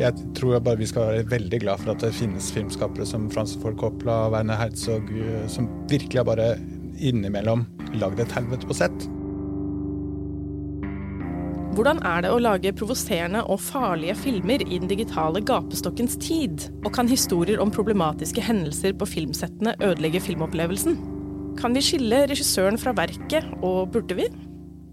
jeg tror bare vi skal være veldig glad for at det finnes filmskapere som Frans Ford Coppola og Werner Herzog, eh, som virkelig har bare innimellom lagd et helvete på sett. Hvordan er det å lage provoserende og farlige filmer i den digitale gapestokkens tid? Og kan historier om problematiske hendelser på filmsettene ødelegge filmopplevelsen? Kan vi skille regissøren fra verket, og burde vi?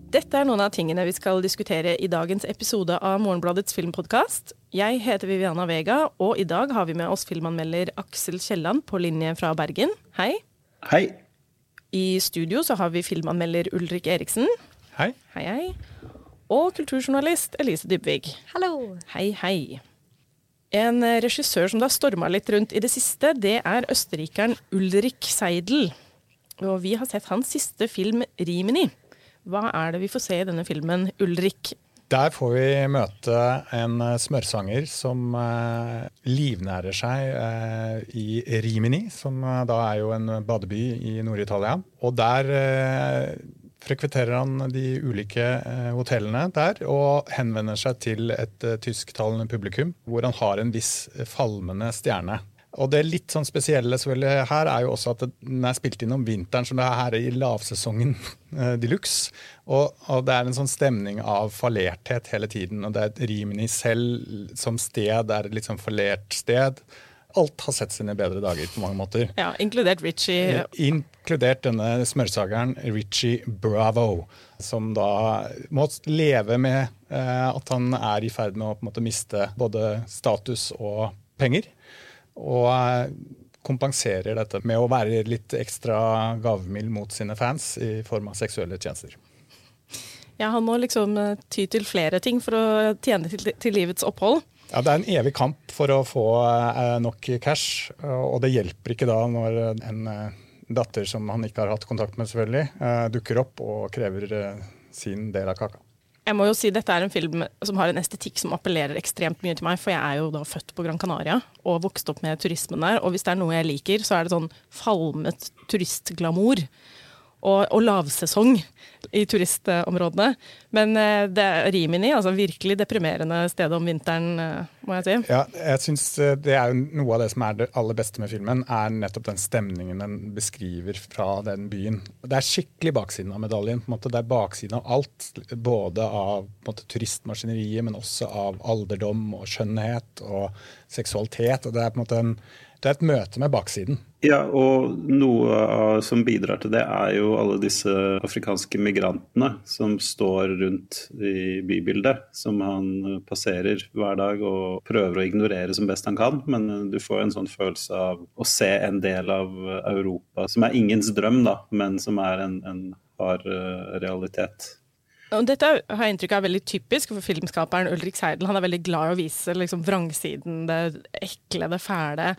Dette er noen av tingene vi skal diskutere i dagens episode av Morgenbladets filmpodkast. Jeg heter Viviana Vega, og i dag har vi med oss filmanmelder Aksel Kielland på linje fra Bergen. Hei. Hei. I studio så har vi filmanmelder Ulrik Eriksen. Hei. Hei, hei. Og kulturjournalist Elise Dybvig. Hallo. Hei, hei. En regissør som det har storma litt rundt i det siste, det er østerrikeren Ulrik Seidel. Og vi har sett hans siste film, 'Rimini'. Hva er det vi får se i denne filmen, Ulrik? Der får vi møte en eh, smørsanger som uh, livnærer seg uh, i Rimini, som da er jo en badeby i Nord-Italia. Og der frekventerer han de ulike hotellene der og henvender seg til et tysktalende publikum, hvor han har en viss falmende stjerne. Og det litt sånn spesielle her er jo også at den er spilt inn om vinteren, så det er her i lavsesongen uh, de luxe. Og, og, det er en sånn stemning av fallerthet hele tiden. Og det er et Rimini selv som sted er et litt sånn fallert sted. Alt har sett sine bedre dager på mange måter. Ja, Inkludert Richie. Inkludert denne smørsageren Richie Bravo, som da må leve med uh, at han er i ferd med å måte miste både status og penger. Og eh, kompenserer dette med å være litt ekstra gavmild mot sine fans i form av seksuelle tjenester. Ja, Han må liksom eh, ty til flere ting for å tjene til, til livets opphold. Ja, Det er en evig kamp for å få eh, nok cash, og det hjelper ikke da når en datter som han ikke har hatt kontakt med, selvfølgelig, dukker opp og krever sin del av kaka. Jeg må jo si Dette er en film som har en estetikk som appellerer ekstremt mye til meg. For jeg er jo da født på Gran Canaria og vokst opp med turismen der. Og hvis det er noe jeg liker, så er det sånn falmet turistglamour og, og lavsesong i turistområdene. Men eh, det er Rimini, altså virkelig deprimerende sted om vinteren, eh, må jeg si. Ja, jeg synes eh, det er Noe av det som er det aller beste med filmen, er nettopp den stemningen den beskriver fra den byen. Det er skikkelig baksiden av medaljen. på en måte. Det er baksiden av alt. Både av måte, turistmaskineriet, men også av alderdom og skjønnhet og seksualitet. og Det er på en måte en det er et møte med baksiden. Ja, og noe som bidrar til det, er jo alle disse afrikanske migrantene som står rundt i bybildet. Som han passerer hver dag og prøver å ignorere som best han kan. Men du får en sånn følelse av å se en del av Europa som er ingens drøm, da, men som er en, en hard eh, realitet. Dette har jeg inntrykk av er veldig typisk for filmskaperen Ulrik Seidel. Han er veldig glad i å vise liksom, vrangsiden, det ekle, det fæle.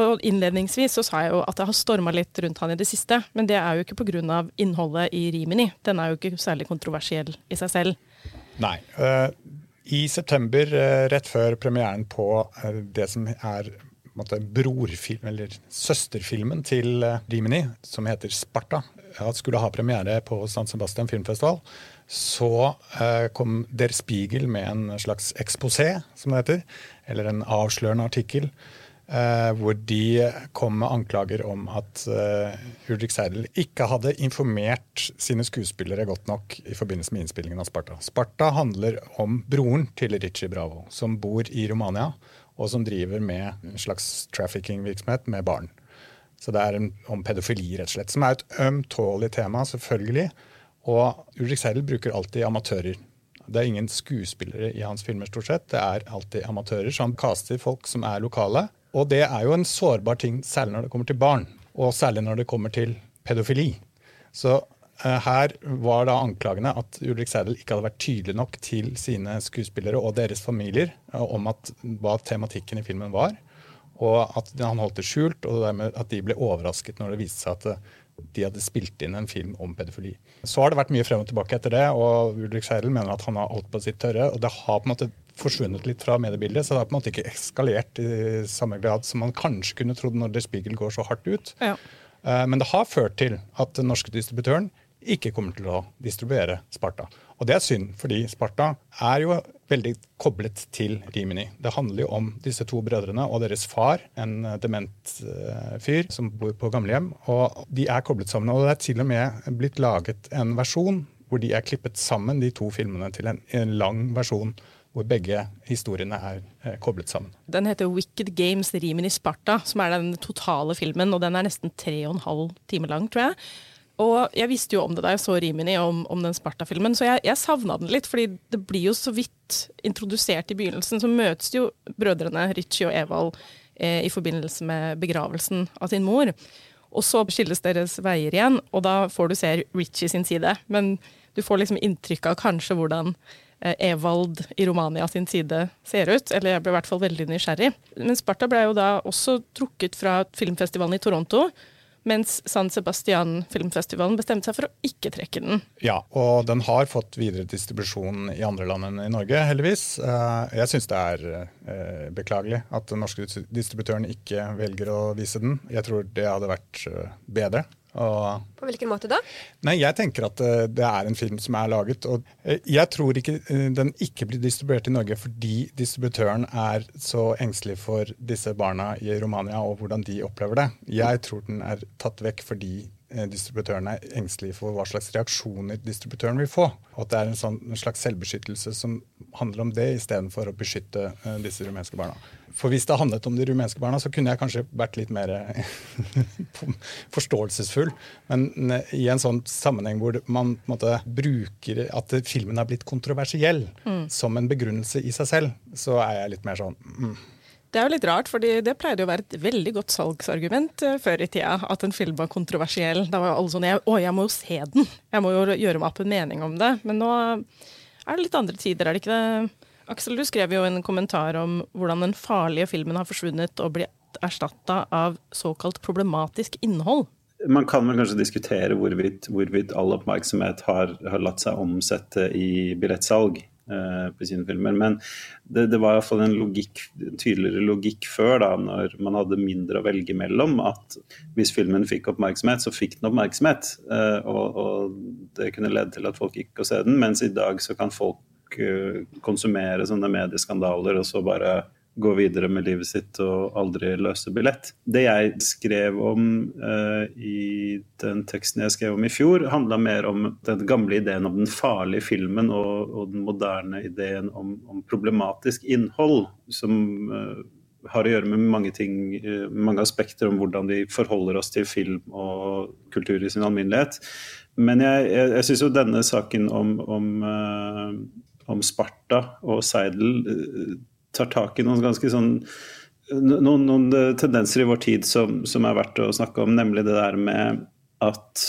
Og Innledningsvis så sa jeg jo at det har storma litt rundt han i det siste. Men det er jo ikke pga. innholdet i Rimini. Den er jo ikke særlig kontroversiell i seg selv. Nei. Uh, I september, uh, rett før premieren på uh, det som er måte, brorfilm, eller søsterfilmen til Rimini, som heter Sparta, skulle ha premiere på San Sebastian filmfestival, så eh, kom Der Spiegel med en slags eksposé, som det heter. Eller en avslørende artikkel. Eh, hvor de kom med anklager om at uh, Ulrik Seidel ikke hadde informert sine skuespillere godt nok i forbindelse med innspillingen av Sparta. Sparta handler om broren til Ritchie Bravo, som bor i Romania, og som driver med en slags trafficking-virksomhet med barn. Så det er en, om pedofili, rett og slett. Som er et ømtålig tema, selvfølgelig. Og Ulrik Seidel bruker alltid amatører. Det er ingen skuespillere i hans filmer, stort sett. Det er alltid amatører. Så han kaster folk som er lokale. Og det er jo en sårbar ting, særlig når det kommer til barn. Og særlig når det kommer til pedofili. Så uh, her var da anklagene at Ulrik Seidel ikke hadde vært tydelig nok til sine skuespillere og deres familier uh, om at, hva tematikken i filmen var. Og at han holdt det skjult, og dermed at de ble overrasket når det viste seg at uh, de hadde spilt inn en film om pedofili. Så har det vært mye frem og tilbake etter det, og Ulrik Seidel mener at han har alt på sitt tørre. og Det har på en måte forsvunnet litt fra mediebildet, så det har på en måte ikke eskalert i samme grad som man kanskje kunne trodd når Der Spiegel går så hardt ut. Ja. Eh, men det har ført til at den norske distributøren ikke kommer til å distribuere Sparta. Og det er synd, fordi Sparta er jo veldig koblet til Rimini. Det handler jo om disse to brødrene og deres far, en eh, dement uh, fyr som bor på gamlehjem. Og de er koblet sammen. Og det er til og med blitt laget en versjon hvor de er klippet sammen, de to filmene, til en, en lang versjon hvor begge historiene er eh, koblet sammen. Den heter Wicked Games Rimini Sparta, som er den totale filmen. Og den er nesten tre og en halv time lang, tror jeg. Og jeg visste jo om det da jeg så Rimini, om, om den Sparta-filmen, så jeg, jeg savna den litt. fordi det blir jo så vidt introdusert i begynnelsen. Så møtes jo brødrene Ritchie og Evald eh, i forbindelse med begravelsen av sin mor. Og så skilles deres veier igjen, og da får du se Ritchie sin side. Men du får liksom inntrykk av kanskje hvordan Evald i Romania sin side ser ut. Eller jeg ble i hvert fall veldig nysgjerrig. Men Sparta ble jo da også trukket fra filmfestivalen i Toronto mens San Sebastian-filmfestivalen bestemte seg for å ikke trekke den. Ja, og den har fått videre distribusjon i andre land enn i Norge, heldigvis. Eh, jeg syns det er eh, beklagelig at den norske distributøren ikke velger å vise den. Jeg tror det hadde vært eh, bedre. Og, på hvilken måte da? Nei, Jeg tenker at uh, det er en film som er laget. og uh, Jeg tror ikke uh, den ikke blir distribuert i Norge fordi distributøren er så engstelig for disse barna i Romania og hvordan de opplever det. Jeg tror den er tatt vekk fordi distributøren er engstelig for hva slags reaksjoner distributøren vil få. Og at det er en, sånn, en slags selvbeskyttelse som handler om det, istedenfor å beskytte disse rumenske barna. For hvis det handlet om de rumenske barna, så kunne jeg kanskje vært litt mer forståelsesfull. Men eh, i en sånn sammenheng hvor man måte, bruker at filmen har blitt kontroversiell mm. som en begrunnelse i seg selv, så er jeg litt mer sånn mm. Det er jo litt rart, for det pleide å være et veldig godt salgsargument uh, før i tida. At en film var kontroversiell. Da var jo alle sånn Å, jeg må jo se den! Jeg må jo gjøre meg opp en mening om det. Men nå er det litt andre tider, er det ikke det? Aksel, du skrev jo en kommentar om hvordan den farlige filmen har forsvunnet og blitt erstatta av såkalt problematisk innhold. Man kan vel kanskje diskutere hvorvidt, hvorvidt all oppmerksomhet har, har, latt seg omsette i billettsalg eh, på sine filmer. Men det, det var iallfall en logikk, tydeligere logikk før, da, når man hadde mindre å velge mellom. At hvis filmen fikk oppmerksomhet, så fikk den oppmerksomhet. Eh, og, og, det kunne lede til at folk gikk og se den. Mens i dag så kan folk Eh, konsumere sånne medieskandaler og så bare gå videre med livet sitt og aldri løse billett. Det jeg skrev om uh, i den teksten jeg skrev om i fjor, handla mer om den gamle ideen om den farlige filmen og, og den moderne ideen om, om problematisk innhold, som uh, har å gjøre med mange ting, uh, mange aspekter om hvordan vi forholder oss til film og kultur i sin alminnelighet. Men jeg, jeg, jeg syns jo denne saken om, om om Sparta og Seidel tar tak i noen ganske sånn noen, noen, eh, tendenser i vår tid som, som, er verdt å snakke om, nemlig det der med at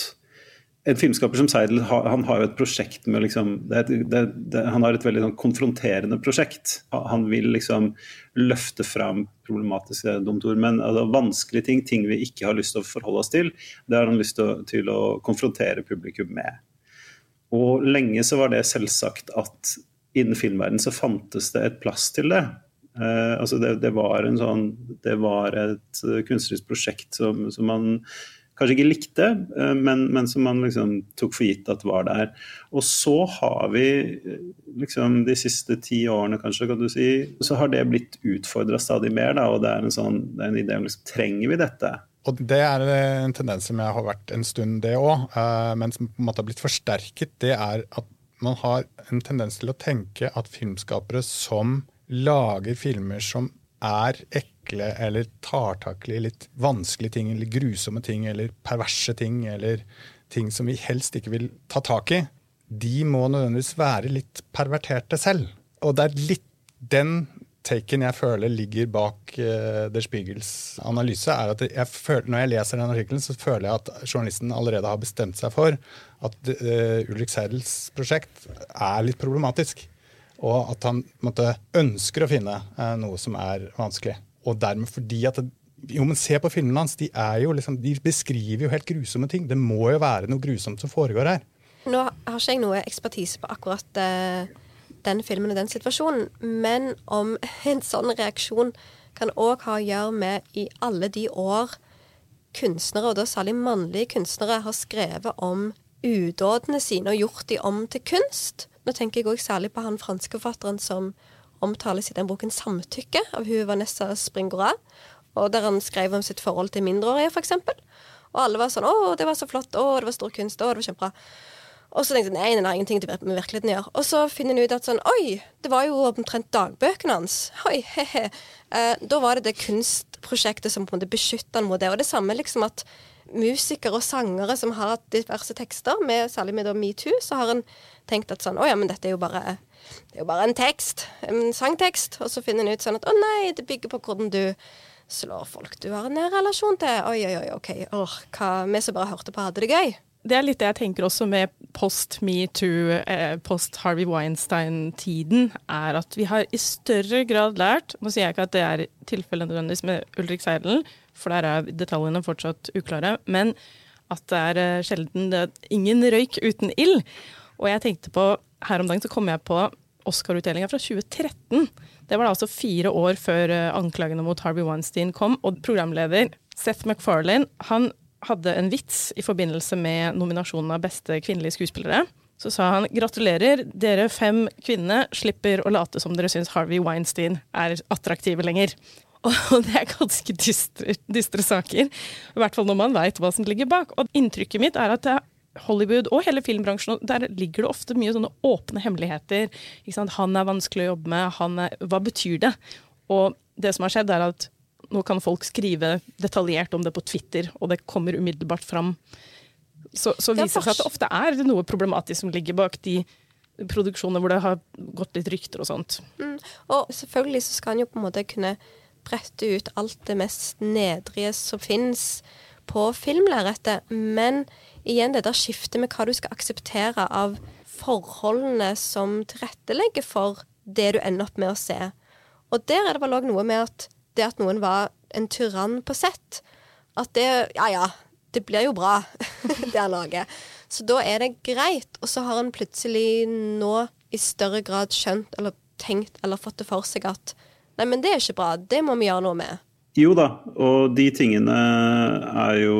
en filmskaper som Seidel han har jo et prosjekt med liksom, det, det, det, Han har et veldig sånn konfronterende prosjekt. Han vil liksom løfte fram problematiske dumt ord, men altså, vanskelige ting, ting vi ikke har lyst til å forholde oss til, det har han lyst til å, til å konfrontere publikum med. Og lenge så var det selvsagt at innen filmverdenen så fantes det et plass til det. Uh, altså det, det, var sånn, det, var et uh, kunstnerisk prosjekt som, som, man kanskje ikke likte, uh, men, men, som man liksom tok for gitt at var der. Og så har vi liksom de siste ti årene, kanskje, kan du si, så har det blitt utfordra stadig mer. Da, og det er en sånn det er en idé om liksom, trenger vi dette? Og Det er en tendens som jeg har vært en stund, det òg, uh, men som på en måte har blitt forsterket. Det er at man har en tendens til å tenke at filmskapere som lager filmer som er ekle eller tar tak i litt vanskelige ting eller grusomme ting eller perverse ting eller ting som vi helst ikke vil ta tak i, de må nødvendigvis være litt perverterte selv. Og det er litt den taken jeg føler ligger bak uh, Der Spiegels analyse, er at jeg føler, når jeg leser den artikkelen, så føler jeg at journalisten allerede har bestemt seg for at uh, Ulrik Seidels prosjekt er litt problematisk. Og at han måtte, ønsker å finne uh, noe som er vanskelig. Og dermed fordi at det, jo, men Se på filmene hans. De, liksom, de, beskriver jo helt grusomme ting. Det må jo være noe grusomt som foregår her. Nå har ikke jeg noe ekspertise på akkurat uh den filmen og den situasjonen, men om en sånn reaksjon kan òg ha å gjøre med i alle de år kunstnere, og da særlig mannlige kunstnere, har skrevet om udådene sine og gjort de om til kunst. Nå tenker jeg òg særlig på han franske forfatteren som omtales i den boken 'Samtykke' av hun Vanessa Springora. Og der han skrev om sitt forhold til mindreårige, f.eks. Og alle var sånn 'Å, det var så flott. Å, det var stor kunst. Å, det var kjempebra'. Og så tenkte jeg nei, den har ingenting med virkeligheten å gjøre. Og så finner en ut at sånn Oi, det var jo omtrent dagbøkene hans. Oi, he-he. Eh, da var det det kunstprosjektet som på en måte beskytta han mot det. Og det samme liksom at musikere og sangere som har hatt diverse tekster, med, særlig med metoo, så har en tenkt at sånn Å ja, men dette er jo bare, det er jo bare en tekst. En sangtekst. Og så finner en ut sånn at å nei, det bygger på hvordan du slår folk du har en relasjon til. Oi, oi, oi, OK. Or, hva Vi som bare hørte på, hadde det gøy. Det er litt det jeg tenker også med post metoo, eh, post Harvey Weinstein-tiden, er at vi har i større grad lært Nå sier jeg ikke at det er tilfellet nødvendigvis med Ulrik Seidel, for der er detaljene fortsatt uklare, men at det er eh, sjelden det ingen røyk uten ild. Og jeg tenkte på, her om dagen så kom jeg på Oscar-utdelinga fra 2013. Det var da altså fire år før eh, anklagene mot Harvey Weinstein kom, og programleder Seth MacFarlane han hadde en vits i forbindelse med nominasjonen av beste kvinnelige skuespillere. Så sa han gratulerer, dere fem kvinnene slipper å late som dere syns Harvey Weinstein er attraktive lenger. Og det er ganske dystre, dystre saker. I hvert fall når man veit hva som ligger bak. Og inntrykket mitt er at Hollywood og hele filmbransjen, der ligger det ofte mye sånne åpne hemmeligheter. Han er vanskelig å jobbe med. Er, hva betyr det? Og det som har skjedd, er at nå kan folk skrive detaljert om det på Twitter, og det kommer umiddelbart fram. Så, så viser det seg at det ofte er noe problematisk som ligger bak de produksjonene hvor det har gått litt rykter og sånt. Mm. Og selvfølgelig så skal en jo på en måte kunne brette ut alt det mest nedrige som finnes på filmlerretet, men igjen det der skiftet med hva du skal akseptere av forholdene som tilrettelegger for det du ender opp med å se. Og der er det vel òg noe med at det at noen var en tyrann på sett, at det Ja ja, det blir jo bra, det han lager. Så da er det greit. Og så har han plutselig nå i større grad skjønt eller tenkt eller fått det for seg at nei, men det er ikke bra, det må vi gjøre noe med. Jo da, og de tingene er jo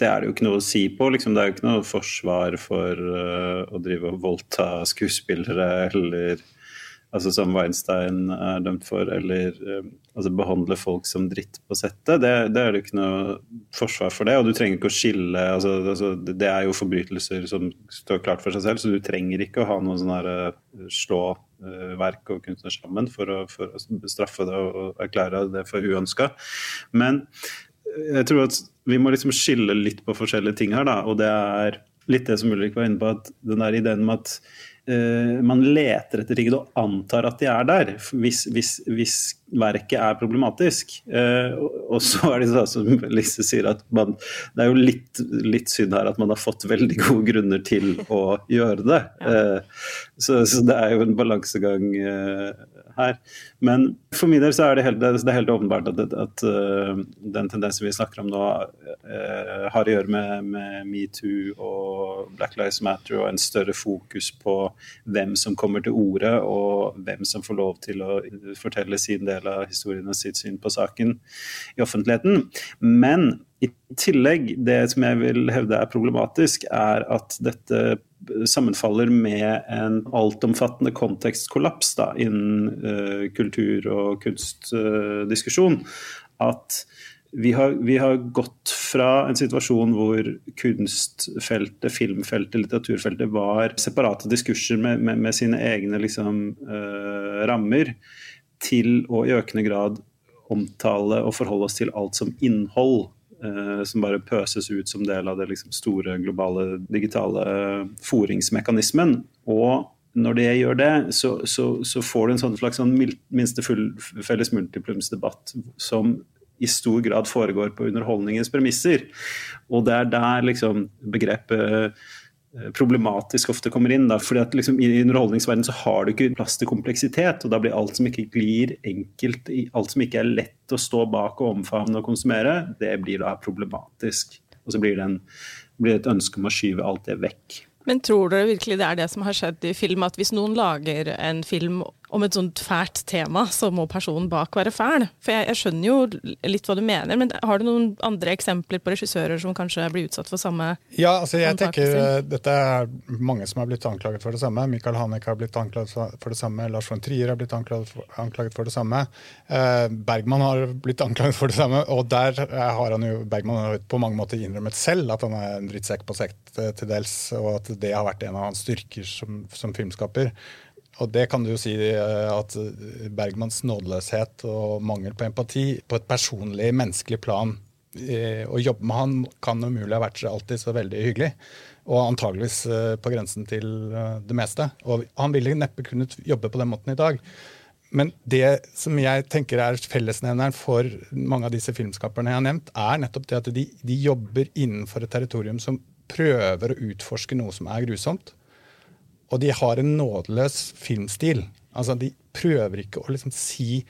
Det er det jo ikke noe å si på. Liksom. Det er jo ikke noe forsvar for uh, å drive og voldta skuespillere eller altså som Weinstein er dømt for, eller uh, altså behandle folk som dritt på settet, det, det, er det ikke noe forsvar for det. Og du trenger ikke å skille altså, altså, Det er jo forbrytelser som står klart for seg selv, så du trenger ikke å ha noe sånn her uh, slå uh, verk og kunstner sammen for å, for å straffe det og, erklære det for uønska. Men jeg tror at vi må liksom skille litt på forskjellige ting her, da. Og det er litt det som Ulrik var inne på, at den der ideen med at man leter etter ting og antar at de er der. Hvis, hvis, hvis verket er problematisk. Uh, og så er det sånn som Lise sier, at man, det er jo litt, litt, synd her at man har fått veldig gode grunner til å gjøre det. Uh, så, så, det er jo en balansegang her. Men for min del så er det helt, det er helt åpenbart at, at uh, den tendensen vi snakker om nå, uh, har å gjøre med, med metoo og Black Lives Matter og en større fokus på hvem som kommer til orde, og hvem som får lov til å fortelle sin del av historien og sitt syn på saken i offentligheten. Men i tillegg, det som jeg vil hevde er problematisk, er at dette sammenfaller med en altomfattende kontekstkollaps da, innen uh, kultur- og kunstdiskusjon. Uh, at vi har, vi har, gått fra en situasjon hvor kunstfeltet, filmfeltet, litteraturfeltet var separate diskurser med, med, med sine egne liksom, uh, rammer, til å i økende grad omtale og forholde oss til alt som innhold som bare pøses ut som del av det liksom store globale digitale eh, foringsmekanismen. Og når det gjør det, så, så, så får du en sånn slags sånn minste full, felles multiplumsdebatt som i stor grad foregår på underholdningens premisser. Og det er der liksom begrepet Eh, problematisk ofte kommer inn. Da, fordi at liksom, I underholdningsverdenen så har du ikke plass til kompleksitet. og Da blir alt som ikke glir enkelt, alt som ikke er lett å stå bak og omfavne og konsumere, det blir da problematisk. Og så blir det, en, blir det et ønske om å skyve alt det vekk. Men tror dere virkelig det er det som har skjedd i film? At hvis noen lager en film om et sånt fælt tema, så må personen bak være fæl. For jeg, jeg, skjønner jo litt hva du mener, men har du noen andre eksempler på regissører som kanskje blir utsatt for samme Ja, altså jeg tenker eh, Dette er mange som har blitt anklaget for det samme. Michael Hanek har blitt anklaget for det samme. Lars von Trier har blitt anklaget for, anklaget for det samme. Eh, Bergman har blitt anklaget for det samme. Og der har han jo Bergman har på mange måter innrømmet selv at han er en drittsekk på sekt eh, til dels, og at det har vært en av hans styrker som, som filmskaper. Og det kan du jo si eh, at Bergmans nådeløshet og mangel på empati på et personlig, menneskelig plan eh, Å jobbe med han kan umulig ha vært alltid så veldig hyggelig. Og antageligvis eh, på grensen til det meste. Og han ville neppe kunnet jobbe på den måten i dag. Men det som jeg tenker er fellesnevneren for mange av disse filmskaperne jeg har nevnt, er nettopp det at de, de jobber innenfor et territorium som prøver å utforske noe som er grusomt og de har en nådeløs filmstil. Altså, De prøver ikke å liksom si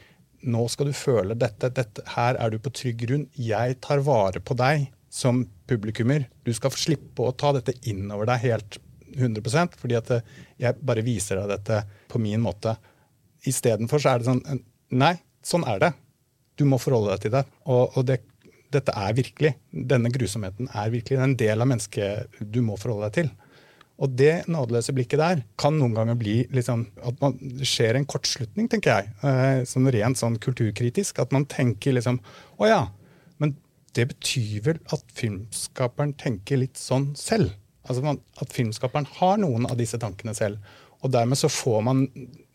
nå skal du føle dette, dette, her er du på trygg grunn. Jeg tar vare på deg som publikummer. Du skal slippe å ta dette innover deg helt 100% fordi at jeg bare viser deg dette på min måte. Istedenfor så er det sånn Nei, sånn er det. Du må forholde deg til det. Og, og det, dette er virkelig. Denne grusomheten er virkelig. Det er en del av mennesket du må forholde deg til. Og det nådeløse blikket der kan noen ganger bli liksom, at man, skjer en kortslutning, tenker jeg. Eh, sånn rent sånn kulturkritisk. At man tenker liksom Å ja, men det betyr vel at filmskaperen tenker litt sånn selv. Altså At filmskaperen har noen av disse tankene selv. Og dermed så får man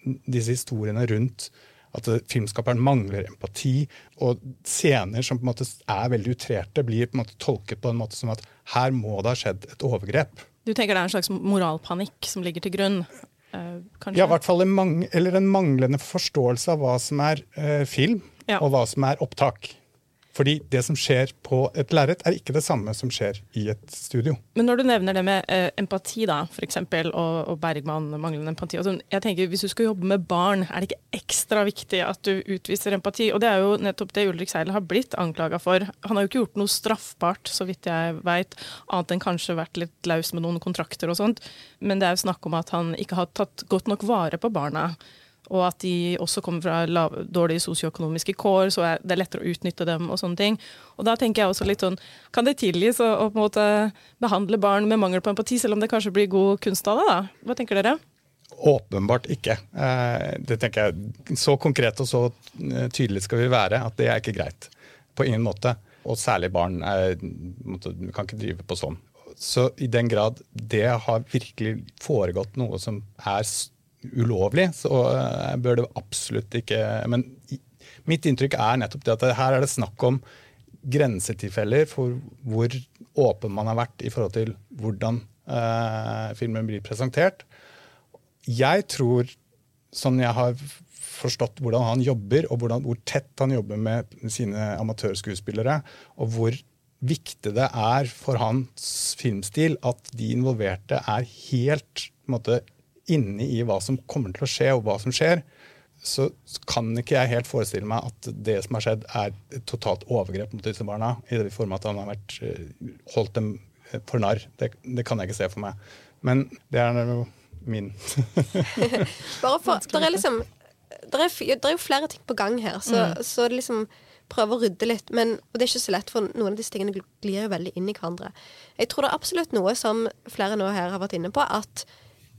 disse historiene rundt at filmskaperen mangler empati. Og scener som på en måte er veldig utrerte, blir på en måte tolket på en måte som at her må det ha skjedd et overgrep. Du tenker det er en slags moralpanikk som ligger til grunn? Uh, ja, i hvert fall en, mang en manglende forståelse av hva som er uh, film, ja. og hva som er opptak. Fordi det som skjer på et lerret, er ikke det samme som skjer i et studio. Men når du nevner det med eh, empati, da, eksempel, og, og Bergman manglende empati altså, jeg tenker Hvis du skal jobbe med barn, er det ikke ekstra viktig at du utviser empati? Og det er jo nettopp det Ulrik Seil har blitt anklaga for. Han har jo ikke gjort noe straffbart, så vidt jeg veit, annet enn kanskje vært litt laus med noen kontrakter og sånt. Men det er jo snakk om at han ikke har tatt godt nok vare på barna og at de også kommer fra lav, dårlige sosioøkonomiske kår, så er det lettere å utnytte dem. og sånne ting. Og da tenker jeg også litt sånn, Kan det tilgis å, å på en måte behandle barn med mangel på empati, selv om det kanskje blir god kunst av det? da? Hva tenker dere? Åpenbart ikke. Eh, det tenker jeg, Så konkret og så eh, tydelig skal vi være at det er ikke greit. På ingen måte. Og særlig barn. Er, kan ikke drive på sånn. Så i den grad det har virkelig foregått noe som er ulovlig, så uh, bør det absolutt ikke Men mitt inntrykk er nettopp det at her er det snakk om grensetilfeller for hvor åpen man har vært i forhold til hvordan eh, filmen blir presentert. Jeg tror, sånn jeg har forstått hvordan han jobber, og hvordan, hvor tett han jobber med sine amatørskuespillere, og hvor viktig det er for hans filmstil at de involverte er helt måte, inne i hva som kommer til å skje, og hva som skjer, så kan ikke jeg helt forestille meg at det som har skjedd, er et totalt overgrep mot disse barna. I det form at han har vært, eh, holdt dem eh, for narr. Det, det, kan jeg ikke se for meg. Men det er jo min Bare for, der er liksom det er, det er, jo flere ting på gang her, så, mm. så liksom prøve å rydde litt. Men, og det er ikke så lett, for noen av disse tingene glir jo veldig inn i hverandre. Jeg tror det er absolutt noe som flere nå her har vært inne på, at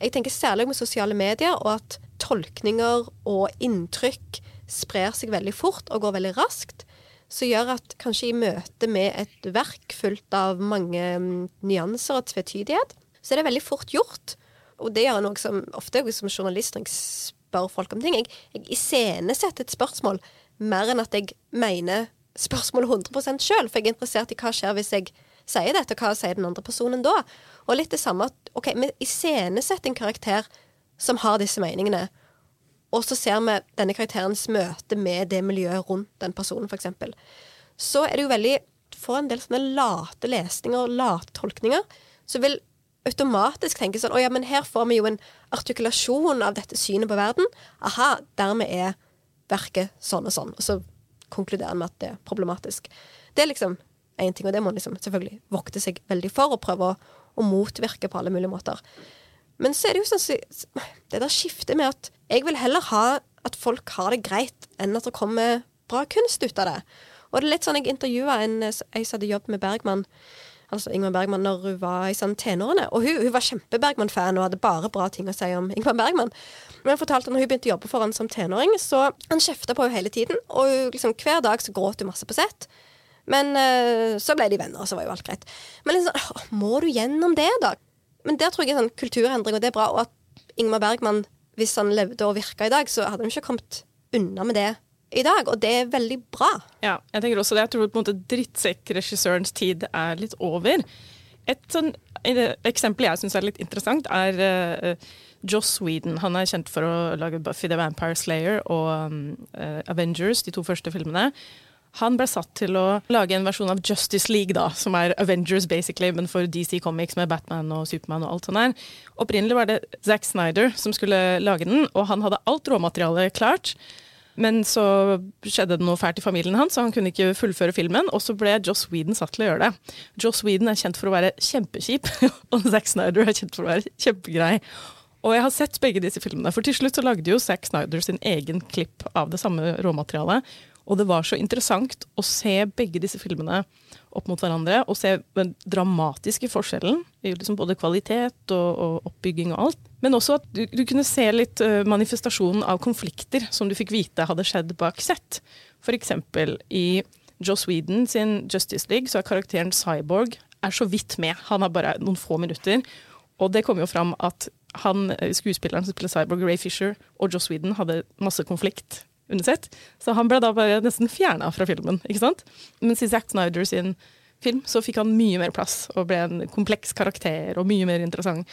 jeg tenker særlig med sosiale medier, og at tolkninger og inntrykk sprer seg veldig fort og går veldig raskt. Som gjør at kanskje i møte med et verk fullt av mange mm, nyanser og tvetydighet, så er det veldig fort gjort. Og det gjør noe som ofte som journalist når jeg spør folk om ting. Jeg, jeg iscenesetter et spørsmål mer enn at jeg mener spørsmålet 100 sjøl, for jeg er interessert i hva skjer hvis jeg sier dette, og hva sier den andre personen da? Og litt det samme at OK, vi iscenesetter en karakter som har disse meningene, og så ser vi denne karakterens møte med det miljøet rundt den personen, f.eks. Så er det jo veldig For en del sånne late lesninger og late tolkninger, så vil automatisk tenke sånn Å ja, men her får vi jo en artikulasjon av dette synet på verden. Aha, dermed er verket sånn og sånn. Og så konkluderer vi at det er problematisk. Det er liksom én ting, og det må man liksom selvfølgelig vokte seg veldig for og prøve å, å, motvirke på alle mulige måter. Men så er det jo sånn det der skiftet med at jeg vil heller ha at folk har det greit, enn at det kommer bra kunst ut av det. Og det er litt sånn jeg intervjua en jeg som hadde jobb med Bergman, altså Ingmar Bergman, når hun var i sånn tenårene. Og hun, hun var kjempe-Bergman-fan og hadde bare bra ting å si om Ingmar Bergman. Men hun fortalte at når hun begynte å jobbe for han som tenåring, så han kjefta på henne hele tiden. Og liksom, hver dag så gråt hun masse på sett. Men uh, så ble de venner, og så var jo alt greit. Men liksom, må du gjennom det, da? Men der tror jeg er sånn kulturendring, og det er bra. Og at Ingmar Bergman, hvis han levde og virka i dag, så hadde han ikke kommet unna med det i dag, og det er veldig bra. Ja, jeg tenker også det. Jeg tror på en måte drittsekkregissørens tid er litt over. Et sånn eksempel jeg syns er litt interessant, er uh, Joss Whedon. Han er kjent for å lage Buffy the Vampire Slayer og um, uh, Avengers, de to første filmene. Han ble satt til å lage en versjon av Justice League, da, som er Avengers basically, men for DC Comics med Batman og Supermann og alt sånt der. Opprinnelig var det Zack Snyder som skulle lage den, og han hadde alt råmaterialet klart. Men så skjedde det noe fælt i familien hans, så han kunne ikke fullføre filmen. Og så ble Joss Whedon satt til å gjøre det. Joss Whedon er kjent for å være kjempekjip, og Zack Snyder er kjent for å være kjempegrei. Og jeg har sett begge disse filmene, for til slutt så lagde jo Zack Snyder sin egen klipp av det samme råmaterialet. Og det var så interessant å se begge disse filmene opp mot hverandre, og se den dramatiske forskjellen liksom både kvalitet og, og, oppbygging og alt. Men også at du, du kunne se litt uh, manifestasjonen av konflikter som du fikk vite hadde skjedd bak sett. Eksempel i Joss Whedon sin Justice League så er karakteren Cyborg er så vidt med. Han har bare noen få minutter. Og det kom jo fram at han, eh, skuespilleren som spiller Cyborg, Ray Fisher, og Joss Whedon hadde masse konflikt undersett. Så han ble da bare nesten fjerna fra filmen. ikke sant? Mens i Zack Snyder sin film så fikk han mye mer plass og ble en kompleks karakter og mye mer interessant.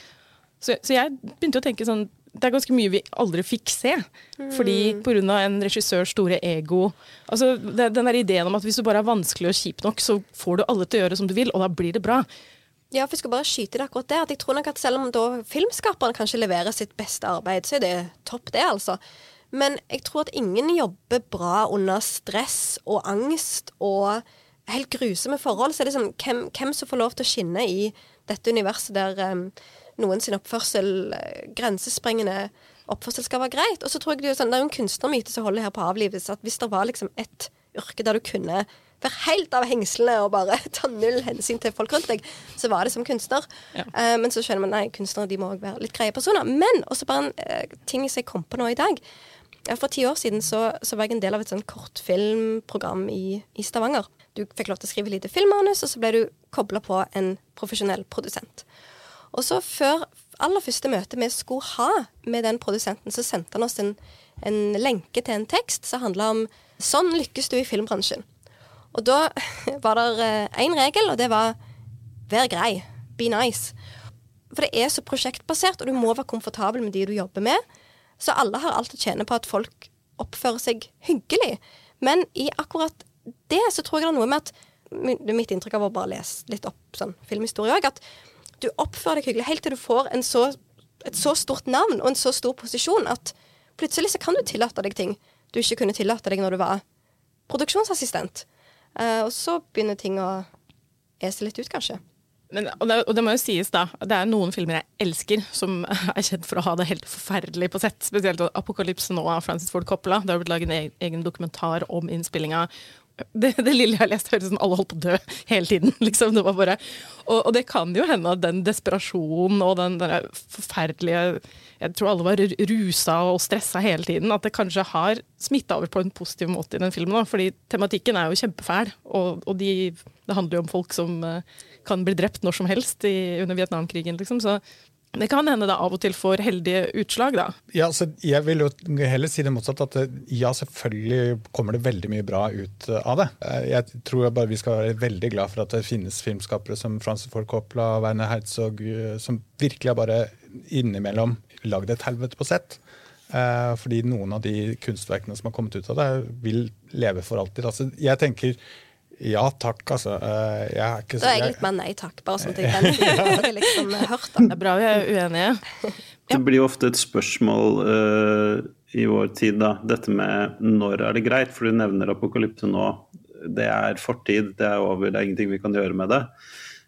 Så, så jeg begynte å tenke sånn det er ganske mye vi aldri fikk se. Mm. Fordi pga. en regissørs store ego altså det, Den der ideen om at hvis du bare er vanskelig og kjip nok, så får du alle til å gjøre som du vil, og da blir det bra. Ja, for jeg skal bare skyte det akkurat der. At jeg tror nok at Selv om da filmskaperen kanskje leverer sitt beste arbeid, så er det topp, det, altså. Men jeg tror at ingen jobber bra under stress og angst og helt grusomme forhold. Så er det sånn, hvem, hvem som får lov til å skinne i dette universet der um, noen sin oppførsel, uh, grensesprengende oppførsel, skal være greit. Og så tror jeg det er, sånn, det er en kunstnermyte som holder her på avlives, at hvis det var liksom et yrke der du kunne være helt av hengslene og bare ta null hensyn til folk rundt deg, så var det som kunstner. Ja. Uh, men så skjønner man nei, kunstnere de må òg være litt greie personer. Men også bare en uh, ting som jeg kom på nå i dag. Ja, For ti år siden så, så, var jeg en del av et sånn kortfilmprogram i, i, Stavanger. Du fikk lov til å skrive lite filmmanus, og så ble du kobla på en profesjonell produsent. Og så før aller første møte vi skulle ha med den produsenten, så sendte han oss en, en lenke til en tekst som handla om 'Sånn lykkes du i filmbransjen'. Og da var det én eh, regel, og det var 'vær grei'. Be nice. For det er så prosjektbasert, og du må være komfortabel med de du jobber med. Så alle har alt å tjene på at folk oppfører seg hyggelig. Men i akkurat det så tror jeg det er noe med at Det er mitt inntrykk av å bare lese litt opp sånn filmhistorie òg, at du oppfører deg hyggelig helt til du får så, et så stort navn og en så stor posisjon at plutselig så kan du tillate deg ting du ikke kunne tillate deg når du var produksjonsassistent. Uh, og så begynner ting å ese litt ut, kanskje. Men, og, det, og, det, må jo sies, da. Det er noen filmer jeg elsker, som er kjent for å ha det helt forferdelig på sett. Spesielt 'Apokalypse nå' av Francis Ford Coppola. Det har blitt laget en egen dokumentar om innspillinga. Det, det, lille jeg har lest, høres ut som alle holdt på å dø hele tiden. Liksom. Det bare, og, og, det kan jo hende at den desperasjonen og den, den forferdelige Jeg tror alle var rusa og stressa hele tiden. At det kanskje har smitta over på en positiv måte i den filmen. Da. Fordi tematikken er jo kjempefæl, og, og de, det handler jo om folk som uh, kan bli drept når som helst i, under Vietnamkrigen. Liksom. Så det kan hende det av og til får heldige utslag, da. Ja, så jeg vil jo heller si det motsatt. At ja, selvfølgelig kommer det veldig mye bra ut av det. Jeg tror bare vi skal være veldig glad for at det finnes filmskapere som Francis Ford Coppola og Werner Herzog, som virkelig har bare innimellom lagd et helvete på sett. Eh, fordi noen av de kunstverkene som har kommet ut av det, vil leve for alltid. Altså, jeg tenker ja takk, altså. Eh, jeg er ikke så Da er jeg litt mer nei takk, bare sånn at jeg kan liksom hørt det. Det er bra vi er uenige. Ja. Det blir ofte et spørsmål uh, i vår tid, da. Dette med når er det greit? For du nevner apokalypse nå. Det er fortid, det er over, det er ingenting vi kan gjøre med det.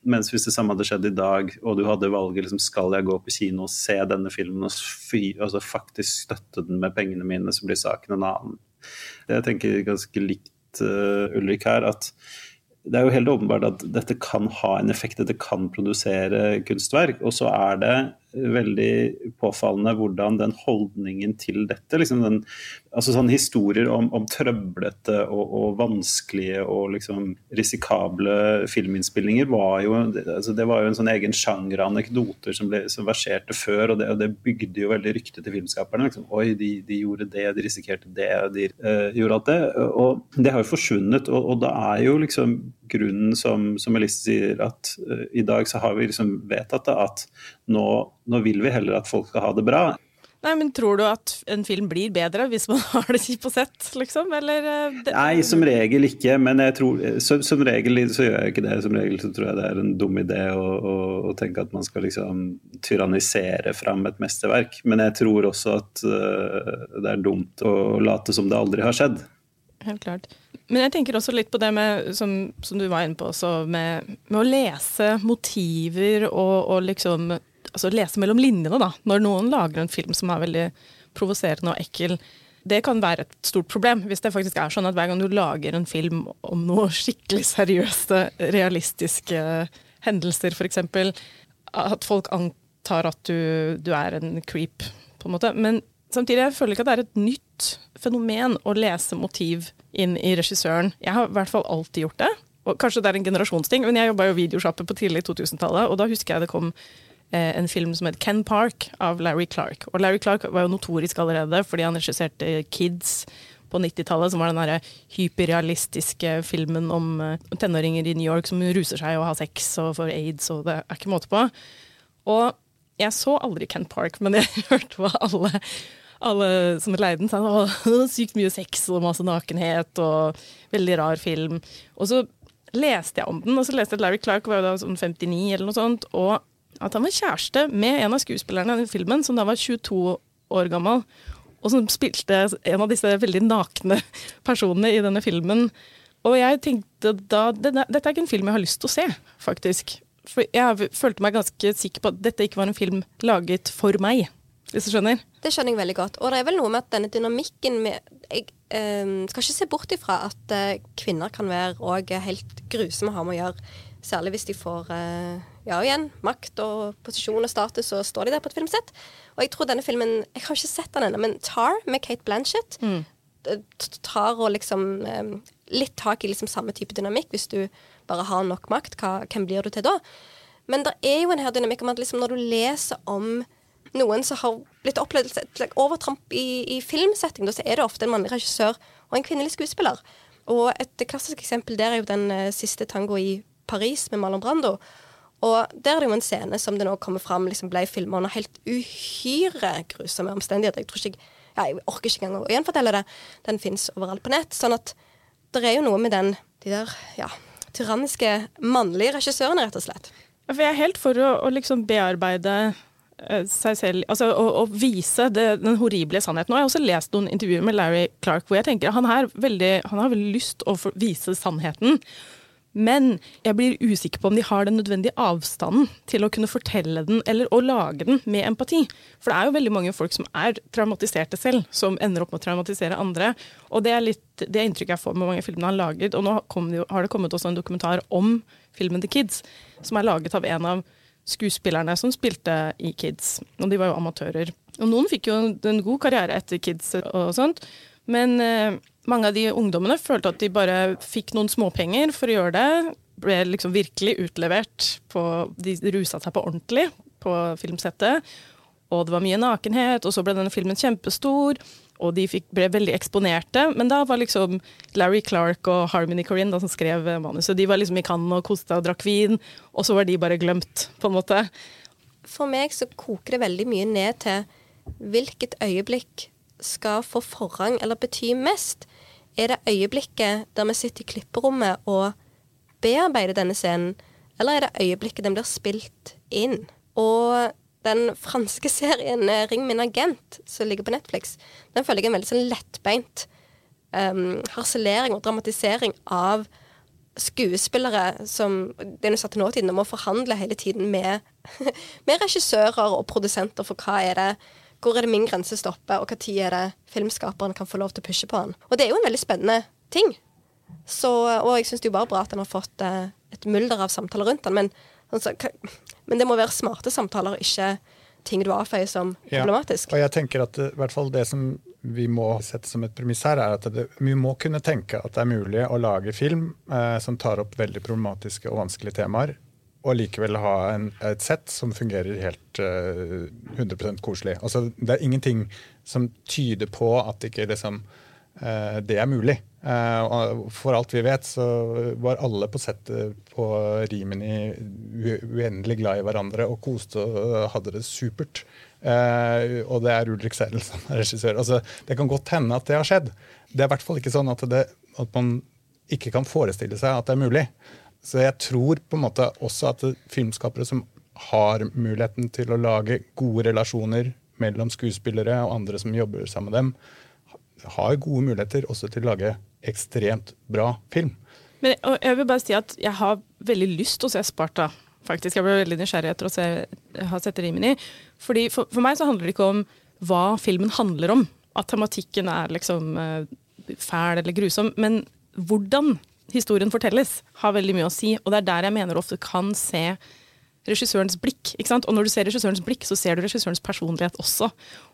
Mens hvis det samme hadde skjedd i dag, og du hadde valget liksom, skal jeg gå på kino og se denne filmen og fy, altså, faktisk støtte den med pengene mine, så blir saken en annen. Jeg tenker ganske likt uh, Ulrik her, at det er jo helt åpenbart at dette kan ha en effekt, dette kan produsere kunstverk. Og så er det veldig påfallende hvordan den holdningen til dette liksom den, altså sånne Historier om, om trøblete og, og, vanskelige og liksom risikable filminnspillinger var jo, altså det var jo en sånn egen sjanger av anekdoter som, ble, som verserte før, og det, og det, bygde jo veldig rykte til filmskaperne. Liksom. Oi, de, de, gjorde det, de risikerte det, de uh, gjorde alt det. Og det har jo forsvunnet, og, og da er jo liksom grunnen som, som Elise sier, at uh, i dag så har vi liksom vedtatt det, at nå, nå, vil vi heller at folk skal ha det bra. Nei, men Tror du at en film blir bedre hvis man har det kjipt på sett, liksom? Eller eh, det... Nei, som regel ikke. Men tror, som, som, regel så gjør jeg ikke det. Som regel så tror jeg det er en dum idé å, å, å tenke at man skal liksom tyrannisere fram et mesterverk. Men jeg tror også at uh, det er dumt å late som det aldri har skjedd. Helt klart. Men jeg tenker også litt på det med, som, som du var inne på også, med, med å lese motiver og, og liksom altså lese mellom linjene, da. Når noen lager en film som er veldig provoserende og ekkel. Det kan være et stort problem, hvis det faktisk er sånn at hver gang du lager en film om noe skikkelig seriøse, realistiske hendelser, f.eks., at folk antar at du, du, er en creep, på en måte. Men samtidig jeg føler ikke at det er et nytt fenomen å lese motiv inn i regissøren. Jeg har i hvert fall alltid gjort det. Og kanskje det er en generasjonsting, men jeg jobba jo videosjappe på tidlig 2000-tallet, og da husker jeg det kom Eh, en film som het Ken Park av Larry Clark. Og Larry Clark var jo notorisk allerede fordi han regisserte Kids på 90-tallet, som var den derre hyperrealistiske filmen om eh, tenåringer i New York som ruser seg og har sex og får aids, og det er ikke måte på. Og jeg så aldri Ken Park, men jeg hørte hva alle, alle som leide den, sa det sykt mye sex og masse nakenhet og veldig rar film. Og så leste jeg om den, og så leste jeg at Larry Clark var jo da sånn 59 eller noe sånt. og at han var kjæreste med en av skuespillerne i filmen, som da var 22 år gammel. Og som spilte en av disse veldig nakne personene i denne filmen. Og jeg tenkte da Dette er ikke en film jeg har lyst til å se, faktisk. For jeg følte meg ganske sikker på at dette ikke var en film laget for meg. Hvis du skjønner? Det skjønner jeg veldig godt. Og det er vel noe med at denne dynamikken med Jeg eh, skal ikke se bort ifra at eh, kvinner kan være òg helt grusomme å ha med å gjøre. Særlig hvis de får eh, ja igjen, makt og posisjon og status, og står de der på et filmsett. Og jeg tror denne filmen Jeg har ikke sett den ennå, men Tar med Kate Blanchett mm. tar og liksom um, litt tak i liksom samme type dynamikk. Hvis du bare har nok makt, hva, hvem blir du til da? Men det er jo en her dynamikk om at liksom når du leser om noen som har blitt opplevd et overtramp i, i filmsetting, så er det ofte en mannlig regissør og en kvinnelig skuespiller. Og et klassisk eksempel der er jo den uh, siste tango i Paris med Marlon Brando. Og der er det jo en scene som det nå kommer fram liksom ble filma under helt uhyre grusomme omstendigheter. Jeg tror ikke ja, jeg orker ikke engang å gjenfortelle det. Den fins overalt på nett. Sånn at det er jo noe med den, de der ja, tyranniske mannlige regissørene, rett og slett. For jeg er helt for å, å liksom bearbeide eh, seg selv, altså å, å vise det, den horrible sannheten. Jeg har også lest noen intervjuer med Larry Clark hvor jeg tenker han, veldig, han har veldig lyst å vise sannheten. Men jeg blir usikker på om de har den nødvendige avstanden til å kunne fortelle den eller å lage den med empati. For det er jo veldig mange folk som er traumatiserte selv, som ender opp med å traumatisere andre. Og det er litt det inntrykket jeg får med mange filmer han laget. Og nå har det kommet også en dokumentar om filmen The Kids, som er laget av en av skuespillerne som spilte i Kids. Og de var jo amatører. Og noen fikk jo en god karriere etter Kids og sånt. Men eh, mange av de ungdommene følte at de bare fikk noen småpenger for å gjøre det. Ble liksom virkelig utlevert på De rusa seg på ordentlig på filmsettet. Og det var mye nakenhet, og så ble denne filmen kjempestor. Og de fikk, ble veldig eksponerte. Men da var liksom Larry Clark og Harmony Corinne da, som skrev manuset, de var liksom i Cannes og koste og drakk vin. Og så var de bare glemt, på en måte. For meg så koker det veldig mye ned til hvilket øyeblikk skal få forrang eller bety mest. Er det øyeblikket der vi sitter i klipperommet og bearbeider denne scenen, eller er det øyeblikket den blir spilt inn? Og den franske serien eh, 'Ring min agent', som ligger på Netflix, den føler jeg er en veldig sånn lettbeint um, harselering og dramatisering av skuespillere som det er satt til nåtiden, må forhandle hele tiden med, med regissører og produsenter for hva er det hvor er det min grense stopper, og når er det filmskaperen kan få lov til å pushe på han. Og det er jo en veldig spennende ting. Så, og jeg syns det er jo bare bra at han har fått eh, et mulder av samtaler rundt han, men, altså, men det må være smarte samtaler, ikke ting du avfeier som problematisk. Ja, og jeg tenker at i hvert fall det som vi må sette som et premiss her, er at det, vi må kunne tenke at det er mulig å lage film eh, som tar opp veldig problematiske og vanskelige temaer, og likevel ha en, et sett som fungerer helt eh, 100% koselig. Altså, det er ingenting som tyder på at ikke liksom, eh, det er mulig. Eh, for alt vi vet, så var alle på settet på Rimini uendelig glad i hverandre og koste og hadde det supert. Uh, og det er Ulrik Seidel som er regissør. Altså, det kan godt hende at det har skjedd. Det er i hvert fall ikke sånn at, det, at, man ikke kan forestille seg at det er mulig. Så jeg tror på en måte også at filmskapere som har muligheten til å lage gode relasjoner mellom skuespillere og andre som jobber sammen med dem, har gode muligheter også til å lage ekstremt bra film. Men jeg vil bare si at jeg har veldig lyst til å se Sparta faktisk. Jeg ble veldig nysgjerrig etter å se, ha sett Rimini. Fordi for, for, meg så handler det ikke om hva filmen handler om. At tematikken er liksom uh, fæl eller grusom. Men hvordan historien fortelles, har veldig mye å si. Og det er der jeg mener ofte kan se regissørens blikk. ikke sant? Og når du ser regissørens blikk, så ser du regissørens personlighet også.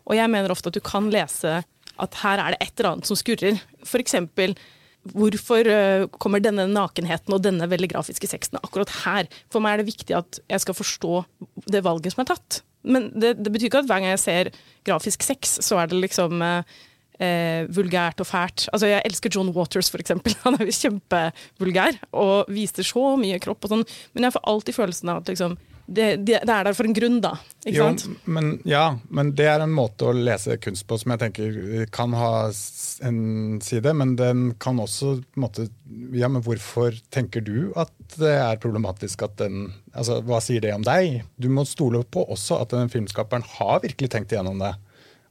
Og jeg mener ofte at du kan lese at her er det et eller annet som skurrer. Eksempel Hvorfor uh, kommer denne nakenheten og denne veldig grafiske sexen akkurat her? For meg er det viktig at jeg skal forstå det valget som er tatt. Men det, det betyr ikke at hver gang jeg ser grafisk sex, så er det liksom uh, uh, vulgært og fælt. Altså, Jeg elsker John Waters, for eksempel. Han er jo kjempevulgær og viser så mye kropp og sånn. Men jeg får alltid følelsen av at liksom, det, det, er der for en grunn, da. Ikke jo, sant? Men, ja, men det er en måte å lese kunst på som jeg tenker kan ha en side. Men den kan også måte, Ja, men hvorfor tenker du at det er problematisk at den altså Hva sier det om deg? Du må stole på også at den filmskaperen har virkelig tenkt igjennom det.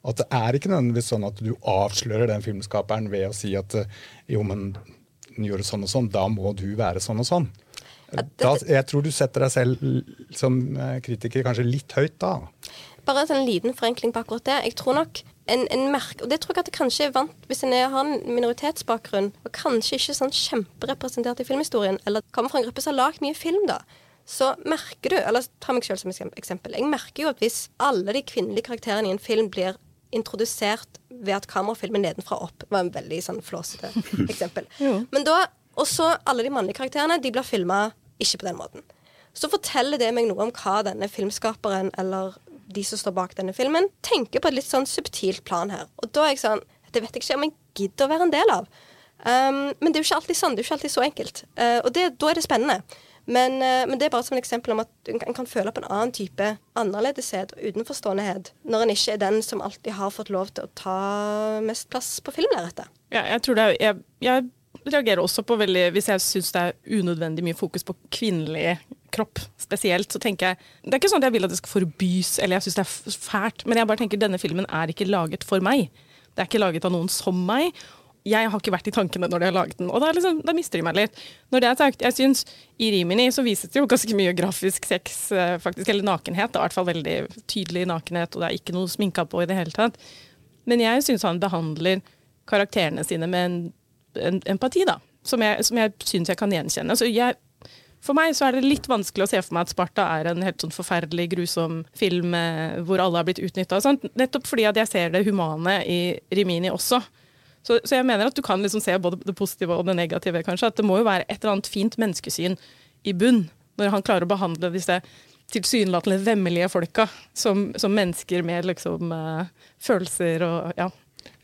At det er ikke nødvendigvis sånn at du avslører den filmskaperen ved å si at jo, men den gjorde sånn og sånn, da må du være sånn og sånn. Da, jeg tror du setter deg selv som eh, kritiker kanskje litt høyt da. Bare en liten forenkling på akkurat det. Jeg tror nok en, en merke, og det tror jeg at det kanskje er vant hvis en har en minoritetsbakgrunn, og kanskje ikke sånn kjemperepresentert i filmhistorien, eller kommer fra en gruppe som har lagd mye film, da, så merker du Eller ta meg selv som eksempel. Jeg merker jo at hvis alle de kvinnelige karakterene i en film blir introdusert ved at kamerafilmen nedenfra opp var en veldig sånn flåsete eksempel. Men da og så alle de mannlige karakterene de blir filma ikke på den måten. Så forteller det meg noe om hva denne filmskaperen eller de som står bak denne filmen, tenker på et litt sånn subtilt plan her. Og da er jeg sånn Det vet jeg ikke om jeg gidder å være en del av. Um, men det er jo ikke alltid sånn. Det er jo ikke alltid så enkelt. Uh, og det, da er det spennende. Men, uh, men, det er bare som et eksempel om at en kan føle på en annen type annerledeshet og utenforståendehet når en ikke er den som alltid har fått lov til å ta mest plass på filmlerretet. Ja, jeg tror det er, jeg, jeg reagerer også på veldig Hvis jeg syns det er unødvendig mye fokus på kvinnelig kropp spesielt, så tenker jeg Det er ikke sånn at jeg vil at det skal forbys, eller jeg syns det er fælt, men jeg bare tenker denne filmen er ikke laget for meg. Det er ikke laget av noen som meg. Jeg har ikke vært i tankene når de har laget den, og da, liksom, da mister de meg litt. Når det er sagt, jeg synes I Rimini så vises det jo ganske mye grafisk sex, eh, faktisk, eller nakenhet. Er i hvert fall veldig tydelig nakenhet, og det er ikke noe sminka på i det hele tatt. Men jeg syns han behandler karakterene sine med en empati, da. Som jeg, som jeg syns jeg kan gjenkjenne. Så jeg, for meg så er det litt vanskelig å se for meg at Sparta er en helt sånn forferdelig, grusom film eh, hvor alle har blitt utnytta. Nettopp fordi at jeg ser det humane i Rimini også. Så, så, jeg mener at du kan liksom se både det positive og det negative. kanskje, At det må jo være et eller annet fint menneskesyn i bunn, når han klarer å behandle disse tilsynelatende vemmelige folka som, som mennesker med liksom, uh, følelser og ja.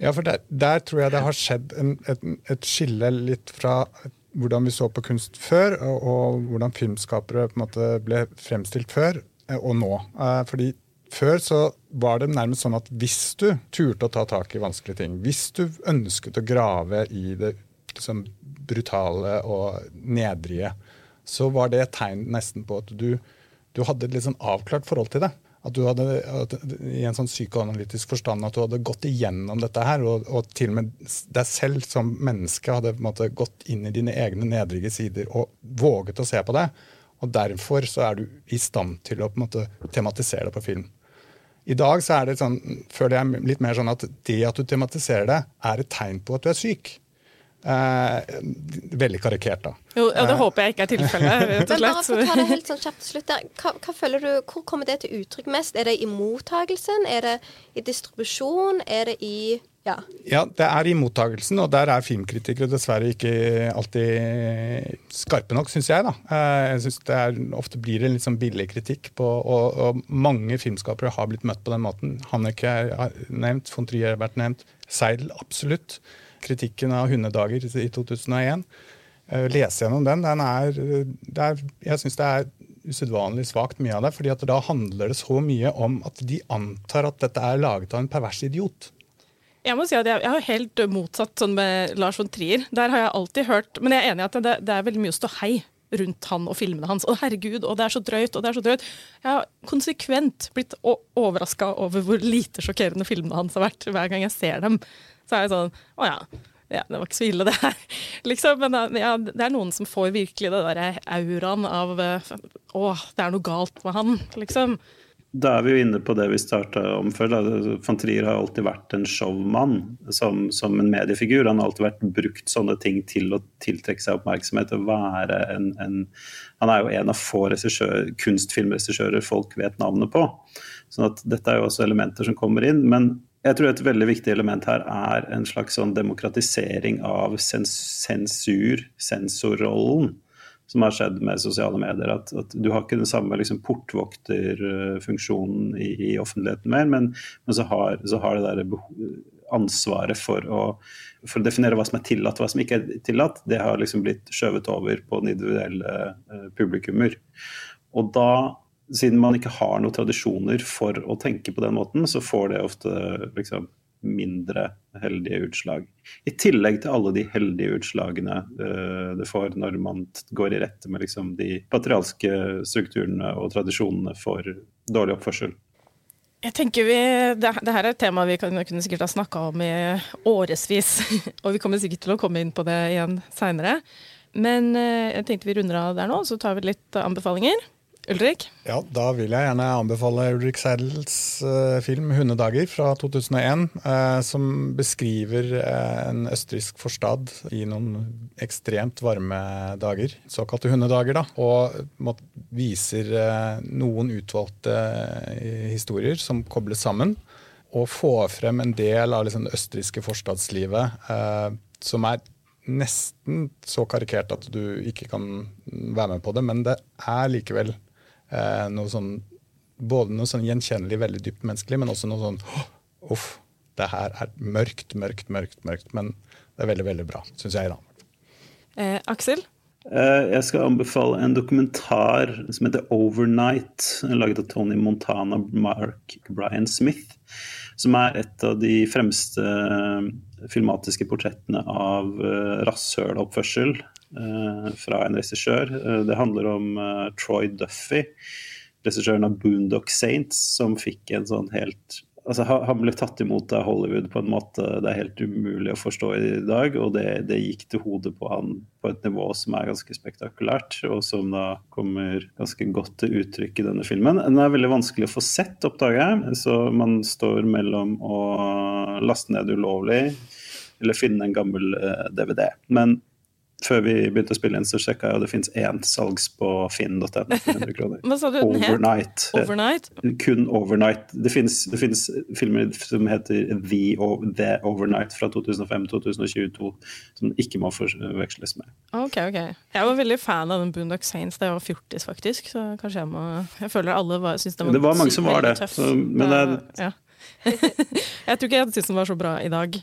Ja, for der, der, tror jeg det har skjedd en, et, et, skille litt fra hvordan vi så på kunst før, og, og hvordan filmskapere på en måte ble fremstilt før, eh, og nå. Eh, fordi før så var det nærmest sånn at hvis du turte å ta tak i vanskelige ting, hvis du ønsket å grave i det liksom, brutale og nedrige, så var det et tegn nesten på at du, du hadde et litt sånn avklart forhold til det. At du hadde, at, i en sånn psykoanalytisk forstand at du hadde gått igjennom dette her, og, og til og med deg selv som menneske hadde måte, gått inn i dine egne nedrige sider og våget å se på det. Og derfor så er du i stand til å måte, tematisere det på film. I dag så er det sånn, føler jeg litt mer sånn at det at du tematiserer det, er et tegn på at du er syk. Eh, veldig karikert, da. Jo, ja, Det Eh, håper jeg ikke er tilfellet, rett og Men bare for å ta det helt sånn kjapt til slutt der. Hva, hva føler du, Hvor kommer det til uttrykk mest? Er det i mottagelsen? Er det i distribusjon? Er det i Ja. Ja, det er i mottagelsen, og der er filmkritikere dessverre ikke alltid skarpe nok, syns jeg. da. Eh, Jeg synes det er, Ofte blir det en litt sånn billig kritikk, på, og, og mange filmskapere har blitt møtt på den måten. Hanneke er nevnt, von Trier har vært nevnt, Seidel absolutt. Kritikken av 'Hundedager' i 2001. Eh, Lese gjennom den. den er, er, jeg syns det er usedvanlig svakt mye av det, fordi da handler det så mye om at de antar at dette er laget av en pervers idiot. Jeg må si at jeg, jeg har helt motsatt sånn med Lars von Trier. Der har jeg alltid hørt Men jeg er enig i at det, det er veldig mye å stå hei rundt han og filmene hans. Å herregud, og det er så drøyt, og det er så drøyt. Jeg har konsekvent blitt overraska over hvor lite sjokkerende filmene hans har vært hver gang jeg ser dem. Så er det sånn Å ja. Ja, det var ikke så ille, det her. Liksom, men ja, det er noen som får virkelig det der auraen av eh, Å, det er noe galt med han, liksom. Da er vi jo inne på det vi starta om før. Da. Van Trier har alltid vært en showmann som, som, en mediefigur. Han har alltid vært brukt sånne ting til å tiltrekke seg oppmerksomhet. og være en, en Han er jo en av få kunstfilmregissører folk vet navnet på. sånn at dette er jo også elementer som kommer inn. men jeg tror et veldig viktig element her er en slags sånn demokratisering av sens sensur, sensorrollen, som har skjedd med sosiale medier. At, at du har ikke den samme liksom, portvokterfunksjonen i, i, offentligheten mer, men, men så, har, så, har, det der ansvaret for å, for å, definere hva som er tillatt og hva som ikke er tillatt, det har liksom blitt skjøvet over på den individuelle uh, publikummer. Og da siden man ikke har noen tradisjoner for å tenke på den måten, så får det ofte liksom, mindre heldige utslag. I tillegg til alle de heldige utslagene uh, det får når man går i rette med liksom, de patrialske strukturene og tradisjonene for dårlig oppførsel. Jeg tenker vi, det, det her er et tema vi kan, kunne sikkert ha snakka om i årevis. Og vi kommer sikkert til å komme inn på det igjen seinere. Men uh, jeg tenkte vi runder av der nå, så tar vi litt anbefalinger. Ulrik? Ja, Da vil jeg gjerne anbefale Ulrik Seidels uh, film 'Hundedager' fra 2001. Uh, som beskriver uh, en østerriksk forstad i noen ekstremt varme dager. Såkalte hundedager. da, Og viser noen utvalgte historier som kobles sammen. Og får frem en del av liksom, det østerrikske forstadslivet som er nesten så karikert at du ikke kan være med på det, men det er likevel Eh, noe sånn, både noe sånn gjenkjennelig, veldig dypt menneskelig, men også noe sånn Uff, det her er mørkt, mørkt, mørkt, mørkt. Men det er veldig, veldig bra, syns jeg. da. Eh, Aksel? Eh, jeg skal anbefale en dokumentar som heter 'Overnight', laget av Tony Montana Mark Brian Smith. Som er et av de fremste filmatiske portrettene av rasshøloppførsel fra en regissør. Det handler om Troy Duffy, regissøren av 'Boondock Saints', som fikk en sånn helt altså, Han ble tatt imot av Hollywood på en måte det er helt umulig å forstå i dag. Og det, det gikk til hodet på han på et nivå som er ganske spektakulært, og som da kommer ganske godt til uttrykk i denne filmen. Den er veldig vanskelig å få sett, oppdager jeg. Så man står mellom å laste ned ulovlig eller finne en gammel DVD. Men før vi begynte å spille inn, så sjekka jeg, og det fins én salgs på finn.no for 100 kroner. Hva sa du den Overnight. het? Overnight? Kun Overnight. Det fins filmer som heter The, The Overnight fra 2005-2022, som ikke må forveksles med. Ok, ok. Jeg var veldig fan av den Boondock Saints da jeg var fjortis, faktisk. Så kanskje jeg må Jeg føler alle var, syntes den var Det var mange som var det. Så, men det ja. jeg tror ikke jeg syntes den var så bra i dag.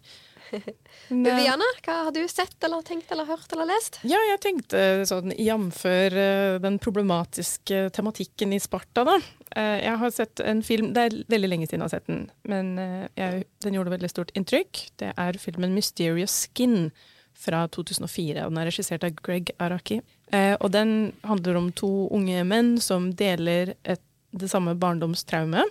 Men, eh, Viviana, hva har du sett eller tenkt eller hørt eller lest? Ja, jeg tenkte sånn jf. den problematiske tematikken i Sparta, da. Eh, Jeg har sett en film Det er veldig lenge siden jeg har sett den, men eh, jeg, den gjorde veldig stort inntrykk. Det er filmen 'Mysterious Skin' fra 2004. og Den er regissert av Greg Araki. Og den handler om to unge menn som deler et det samme barndomstraumet.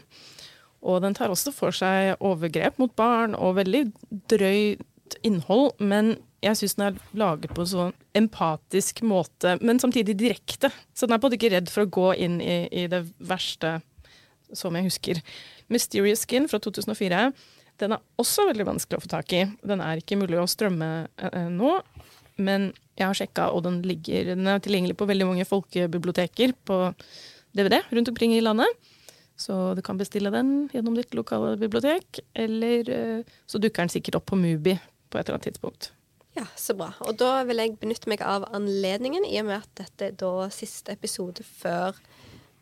Og den tar også for seg overgrep mot barn og veldig drøyt innhold. Men jeg syns den er laget på en sånn empatisk måte, men samtidig direkte. Så den er på en måte ikke redd for å gå inn i, i det verste, som jeg husker. Mysterious Skin fra 2004. Den er også veldig vanskelig å få tak i. Den er ikke mulig å strømme eh, nå. Men jeg har sjekka, og den, ligger, den er tilgjengelig på veldig mange folkebiblioteker på DVD rundt omkring i landet. Så du kan bestille den gjennom ditt lokale bibliotek, eller eh, så dukker den sikkert opp på Mubi på et eller annet tidspunkt. Ja, så bra. Og da vil jeg benytte meg av anledningen, i og med at dette er da siste episode før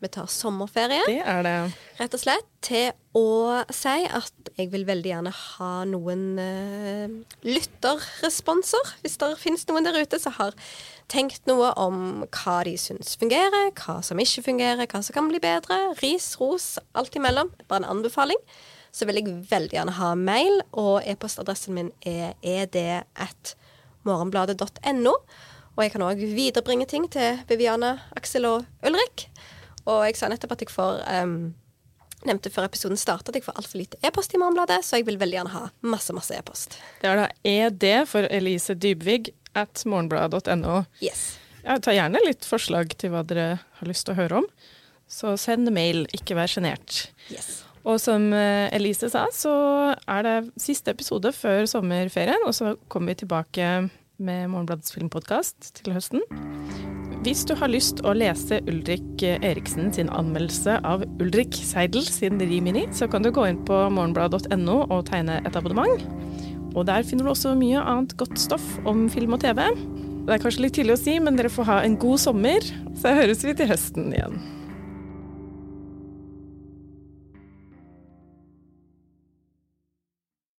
vi tar sommerferie. Det er det. Rett og slett til å si at jeg vil veldig gjerne ha noen uh, lytterresponser. Hvis det finnes noen der ute som har tenkt noe om hva de syns fungerer, hva som ikke fungerer, hva som kan bli bedre. Ris, ros, alt imellom. Bare en anbefaling. Så vil jeg veldig gjerne ha mail, og e-postadressen min er ed1morgenbladet.no. Og jeg kan òg viderebringe ting til Viviane, Aksel og Ulrik. Og jeg sa nettopp at jeg får um, nevnte før episoden startet at jeg får altfor lite e-post i Morgenbladet, så jeg vil veldig gjerne ha masse masse e-post. Det er da ED for Elise Dybvig at morgenbladet.no. Yes. Jeg tar gjerne litt forslag til hva dere har lyst til å høre om. Så send mail, ikke vær sjenert. yes. Og som eh, Elise sa, så er det siste episode før sommerferien, og så kommer vi tilbake med Morgenbladets filmpodkast til høsten. Hvis du har lyst å lese Ulrik Eriksen sin anmeldelse av Ulrik Seidel sin Rimini, så kan du gå inn på morgenblad.no og tegne et abonnement. Og der finner du også mye annet godt stoff om film og TV. Det er kanskje litt tidlig å si, men dere får ha en god sommer, så høres vi til høsten igjen.